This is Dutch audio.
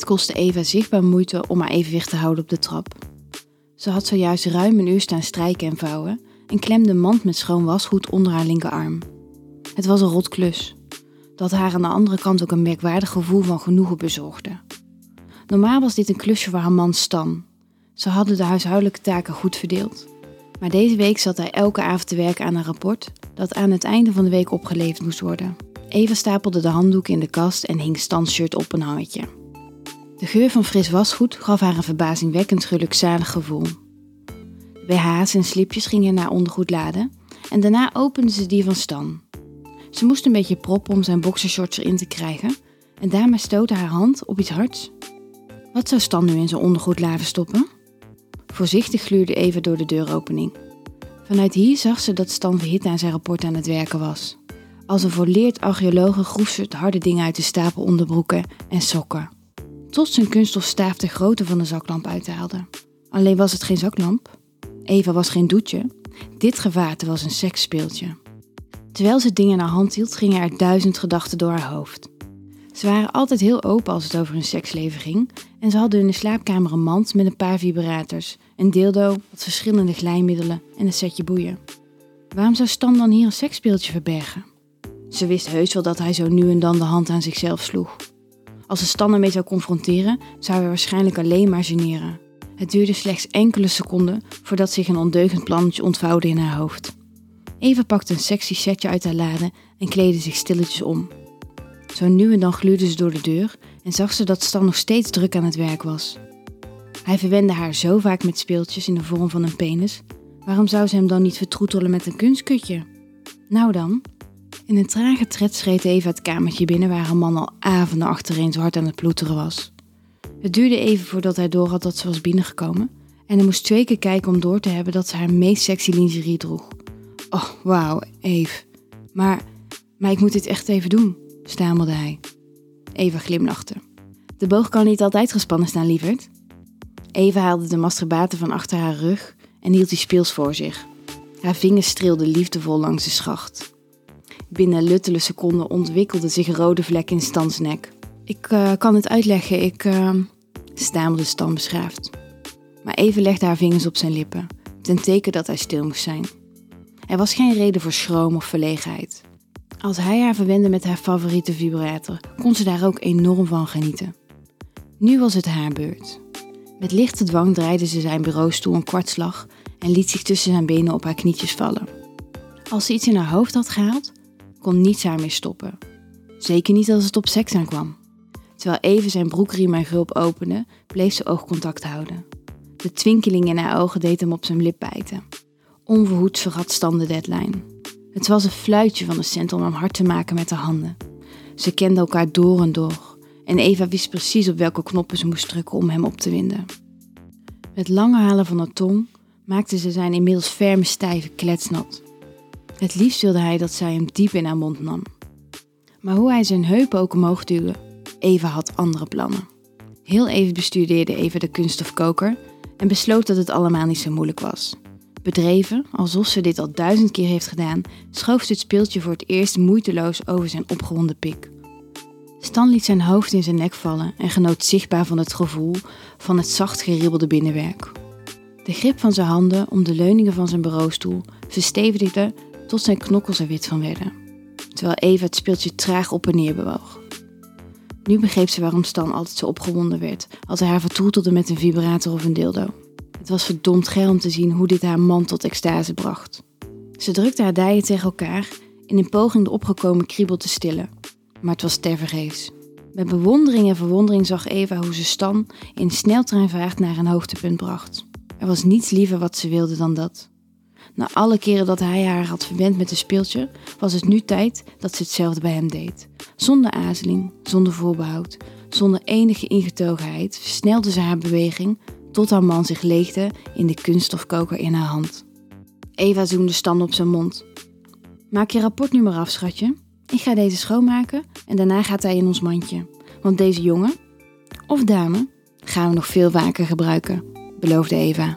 Het kostte Eva zichtbaar moeite om haar evenwicht te houden op de trap. Ze had zojuist ruim een uur staan strijken en vouwen en klemde een mand met schoon wasgoed onder haar linkerarm. Het was een rot klus, dat haar aan de andere kant ook een merkwaardig gevoel van genoegen bezorgde. Normaal was dit een klusje voor haar man Stan. Ze hadden de huishoudelijke taken goed verdeeld. Maar deze week zat hij elke avond te werken aan een rapport dat aan het einde van de week opgeleverd moest worden. Eva stapelde de handdoeken in de kast en hing Stans shirt op een hangetje. De geur van fris wasgoed gaf haar een verbazingwekkend gelukzalig gevoel. De BH's en slipjes gingen naar ondergoed laden en daarna opende ze die van Stan. Ze moest een beetje proppen om zijn boxershorts erin te krijgen en daarmee stootte haar hand op iets hards. Wat zou Stan nu in zijn ondergoedladen stoppen? Voorzichtig gluurde Eva door de deuropening. Vanuit hier zag ze dat Stan verhit aan zijn rapport aan het werken was. Als een volleerd archeologe groef ze het harde dingen uit de stapel onderbroeken en sokken. Tot zijn kunststofstaaf de grootte van de zaklamp uithaalde. Alleen was het geen zaklamp. Eva was geen doetje. Dit gevaarte was een seksspeeltje. Terwijl ze dingen in hand hield, gingen er duizend gedachten door haar hoofd. Ze waren altijd heel open als het over hun seksleven ging en ze hadden in de slaapkamer een mand met een paar vibrators, een dildo, wat verschillende glijmiddelen en een setje boeien. Waarom zou Stan dan hier een seksspeeltje verbergen? Ze wist heus wel dat hij zo nu en dan de hand aan zichzelf sloeg. Als ze Stan ermee zou confronteren, zou hij waarschijnlijk alleen maar generen. Het duurde slechts enkele seconden voordat zich een ondeugend plannetje ontvouwde in haar hoofd. Eva pakte een sexy setje uit haar lade en kleedde zich stilletjes om. Zo nu en dan gluurde ze door de deur en zag ze dat Stan nog steeds druk aan het werk was. Hij verwende haar zo vaak met speeltjes in de vorm van een penis. Waarom zou ze hem dan niet vertroetelen met een kunstkutje? Nou dan. In een trage tred schreed Eva het kamertje binnen waar haar man al avonden achtereen zo hard aan het ploeteren was. Het duurde even voordat hij doorhad dat ze was binnengekomen en hij moest twee keer kijken om door te hebben dat ze haar meest sexy lingerie droeg. Oh, wauw, Eve. Maar, maar ik moet dit echt even doen, stamelde hij. Eva glimlachte. De boog kan niet altijd gespannen staan, lieverd. Eva haalde de masturbator van achter haar rug en hield die speels voor zich. Haar vingers streelden liefdevol langs de schacht. Binnen luttele seconden ontwikkelde zich een rode vlek in Stans nek. Ik uh, kan het uitleggen, ik... Uh, stamelde Stan beschaafd. Maar Eva legde haar vingers op zijn lippen, ten teken dat hij stil moest zijn. Er was geen reden voor schroom of verlegenheid. Als hij haar verwende met haar favoriete vibrator, kon ze daar ook enorm van genieten. Nu was het haar beurt. Met lichte dwang draaide ze zijn bureaustoel een kwartslag en liet zich tussen zijn benen op haar knietjes vallen. Als ze iets in haar hoofd had gehaald, kon niets haar meer stoppen. Zeker niet als het op seks aankwam. Terwijl even zijn broekriem en gulp opende, bleef ze oogcontact houden. De twinkeling in haar ogen deed hem op zijn lip bijten. Onverhoeds vergat Stan de deadline. Het was een fluitje van de cent om hem hard te maken met haar handen. Ze kenden elkaar door en door en Eva wist precies op welke knoppen ze moest drukken om hem op te winden. Met lange halen van haar tong maakte ze zijn inmiddels ferme stijve kletsnat. Het liefst wilde hij dat zij hem diep in haar mond nam. Maar hoe hij zijn heupen ook omhoog duwde, Eva had andere plannen. Heel even bestudeerde Eva de kunststofkoker en besloot dat het allemaal niet zo moeilijk was. Bedreven, alsof ze dit al duizend keer heeft gedaan, schoof ze het speeltje voor het eerst moeiteloos over zijn opgewonden pik. Stan liet zijn hoofd in zijn nek vallen en genoot zichtbaar van het gevoel van het zacht geribbelde binnenwerk. De grip van zijn handen om de leuningen van zijn bureaustoel verstevigde tot zijn knokkels er wit van werden, terwijl Eva het speeltje traag op en neer bewoog. Nu begreep ze waarom Stan altijd zo opgewonden werd als hij haar vertroetelde met een vibrator of een dildo. Het was verdomd geil om te zien hoe dit haar man tot extase bracht. Ze drukte haar dijen tegen elkaar in een poging de opgekomen kriebel te stillen, maar het was tevergeefs. Met bewondering en verwondering zag Eva hoe ze Stan in sneltreinvaart naar een hoogtepunt bracht. Er was niets liever wat ze wilde dan dat. Na alle keren dat hij haar had verwend met een speeltje, was het nu tijd dat ze hetzelfde bij hem deed. Zonder aarzeling, zonder voorbehoud, zonder enige ingetogenheid versnelde ze haar beweging tot haar man zich leegde in de kunststofkoker in haar hand. Eva zoende Stan op zijn mond. Maak je rapport nu maar af, schatje. Ik ga deze schoonmaken en daarna gaat hij in ons mandje. Want deze jongen, of dame, gaan we nog veel vaker gebruiken, beloofde Eva.